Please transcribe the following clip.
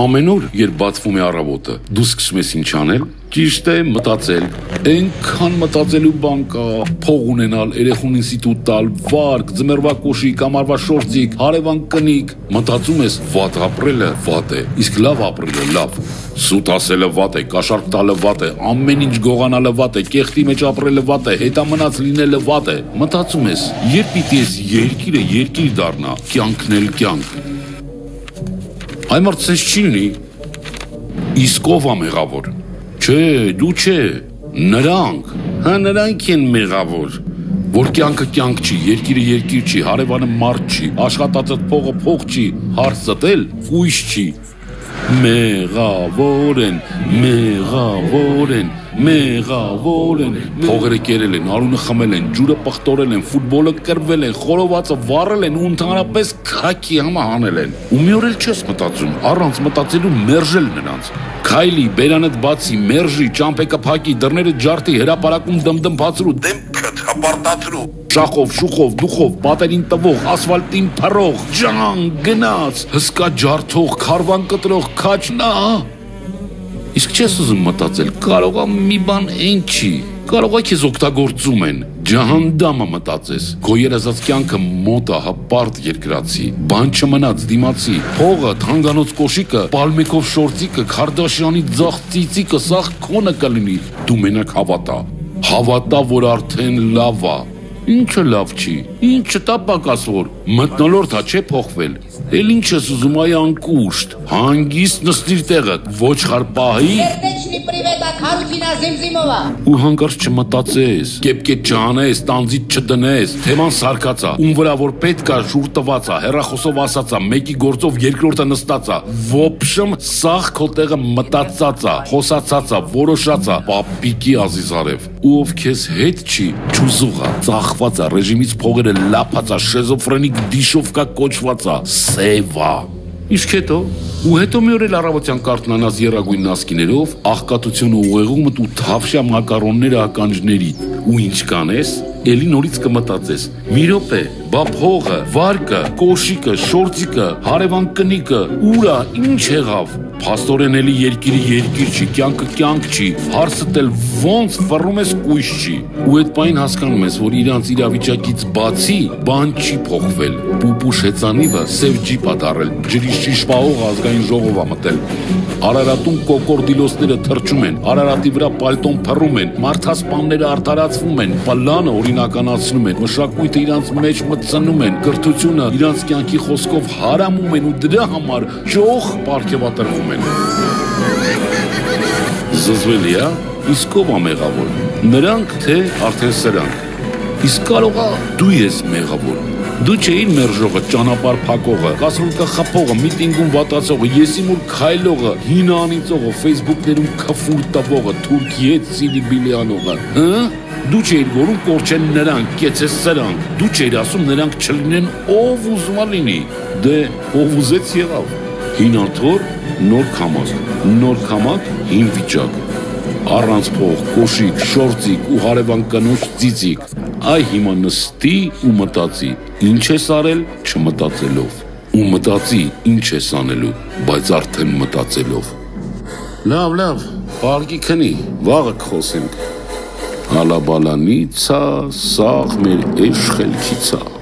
Ամեն օր, երբ բացվում է առավոտը, դու սկսում ես ինչ անել։ Ճիշտ է, մտածել։ Այնքան մտածելու բան կա, փող ունենալ, երեխուն ինստիտուտ տալ, վարկ, ձմեռվա կոշիկ, ամառվա շորձիկ, հարևան կնիկ։ Մտածում ես, վատ ապրելը վատ է, իսկ լավ ապրելը լավ։ Սուտ ասելը վատ է, կաշառք տալը վատ է, ամեն ինչ գողանալը վատ է, կեղտի մեջ ապրելը վատ է, հետամնաց լինելը վատ է։ Մտածում ես, երբ պիտի ես երկիրը երկիր դառնա, կյանքն էլ կյանք։ Այ մարդ ցես չի լինի։ Իսկ ով է մեղավոր։ Չէ, դու չէ, նրանք։ Հա նրանք են մեղավոր։ Որ կյանքը կյանք չի, երկիրը երկիր չի, հարևանը մարդ չի, աշխատածդ փողը փող չի, հարցդ էլ ույս չի։ Մեղավոր են, մեղավոր են, մեղավոր են։ Փողերը կերել են, արունը խմել են, ջուրը պղտորել են, ֆուտբոլը կրվել են, խորովածը վառել են ու ընդհանրապես քաքի համը հանել են։ Ու մի օր էլ չես մտածում, առանց մտածելու մերժել նրանց։ Քայլի, բերանդ բացի, մերժի, ճամպեկը փակի, դռները ջարդի, հրապարակում դմդմփացրու, դեմքդ հպարտացրու։ Շախով, շուխով, դուխով, պատերին տվող, ասֆալտին փռող, ջան, գնաց, հսկա ջարդող, քարվան կտրող, քաչնա։ Իսկ չես ուզում մտածել, կարող է մի բան այն չի, կարող է քեզ օգտագործում են։ Ջահանդամը մտածես։ Քո երազած կյանքը մոտ է հպարտ երկրացի։ Բան չմնաց դիմացի։ Փողը, թանգանոց կոշիկը, պալմեկով շորտիկը, Քարդաշյանի ձախ ծիծիկը սաղ քոնը կլինի։ Դու մենակ հավատա։ Հավատա, որ արդեն լավ է։ Ինչը լավ չի։ Ինչը տա պակասոր մտնոլորդա չէ փոխվել։ Էլ ինչ ես ուզում այ անկուշտ, հանգիստ նստիր տեղը, ոչխար պահի։ Երբեչնի պրիվետա Խարուկինա Զիմզիմովա։ Ու հանկարծ չմտածես, կեպկե ճանես, տանձից չդնես, թեման սարկածա, ում վրա որ պետքա շուր տվածա, հերախոսով ասածա, մեկի գործով երկրորդը նստածա։ Ոբշմ սախ քո տեղը մտածածա, խոսածածա, որոշածա, պապիկի Ազիզարև, ու ով քեզ հետ չի, ճուզուղա, ծախվածա, ռեժիմից փողերը լափածա, շիզոֆրենիկ դիշովկա կոչվածա, սևա։ Իսկ հետո ու հետո մի օր էլ առավոտյան կարտնանաս երագույն նասկիներով, աղքատությունը ուղեղումդ ու թավշյա մակարոնները ականջների։ Ու ինչ կանես, էլի նորից կմտածես։ Մի րոպե, բա փողը, վարկը, կոշիկը, շորտիկը, հարևան կնիկը, ուրա, ինչ եղավ։ Փաստորեն էլի երկիրը երկիր չի, կյանքը կյանք չի, հարցդ էլ ոնց վռում ես կույս չի։ Ու այդ պայն հասկանում ես, որ իրանց իրավիճակից բացի բան չի փոխվել։ Պուպուշ հեծանիվը սև ջիպ ա դարել, ջրի շիշպահող ազգային ժողով ա մտել։ Արարատում կոկորդիլոսները թրջում են, Արարատի վրա պալտոն փռում են, մարդասպանները արդարացվում են, պլանը օրինականացնում են, մշակույթը իրանց մեջ մտցնում են, կրթությունը իրանց կյանքի խոսքով հարամում են ու դրա համար ճոխ պարգևատրվում են։ Զզվելի է, իսկ ով է մեղավոր։ Նրանք թե արդեն սրանք։ Իսկ կարողա դու ես մեղավոր։ Դու չէին մերժողը, ճանապարհ փակողը, կասրուլկա խփողը, միտինգում վատացողը, եսիմուր քայլողը, հին անիծողը, Facebook-ներում քֆուր տվողը, Թուրքի հետ սիլի բիլիանողը, հա? Դու չէիր որում կորչեն նրանք, կեցես սրանք։ Դու չէիր ասում նրանք չլինեն ով ուզում լինի։ Դե ով ուզեց եղավ։ Հին աթոր, նոր քամակ, նոր քամակ, հին վիճակ առանց փող, կոշիկ, շորտիկ ու հարևան կնոջ ծիծիկ։ Այ հիմա նստի ու մտածի, ինչ ես արել չմտածելով։ Ու մտածի, ինչ ես անելու, բայց արդեն մտածելով։ Լավ, լավ, բարգի քնի, վաղը կխոսենք։ Հալաբալանիցա, սաղ մեր էշ խելքիցա։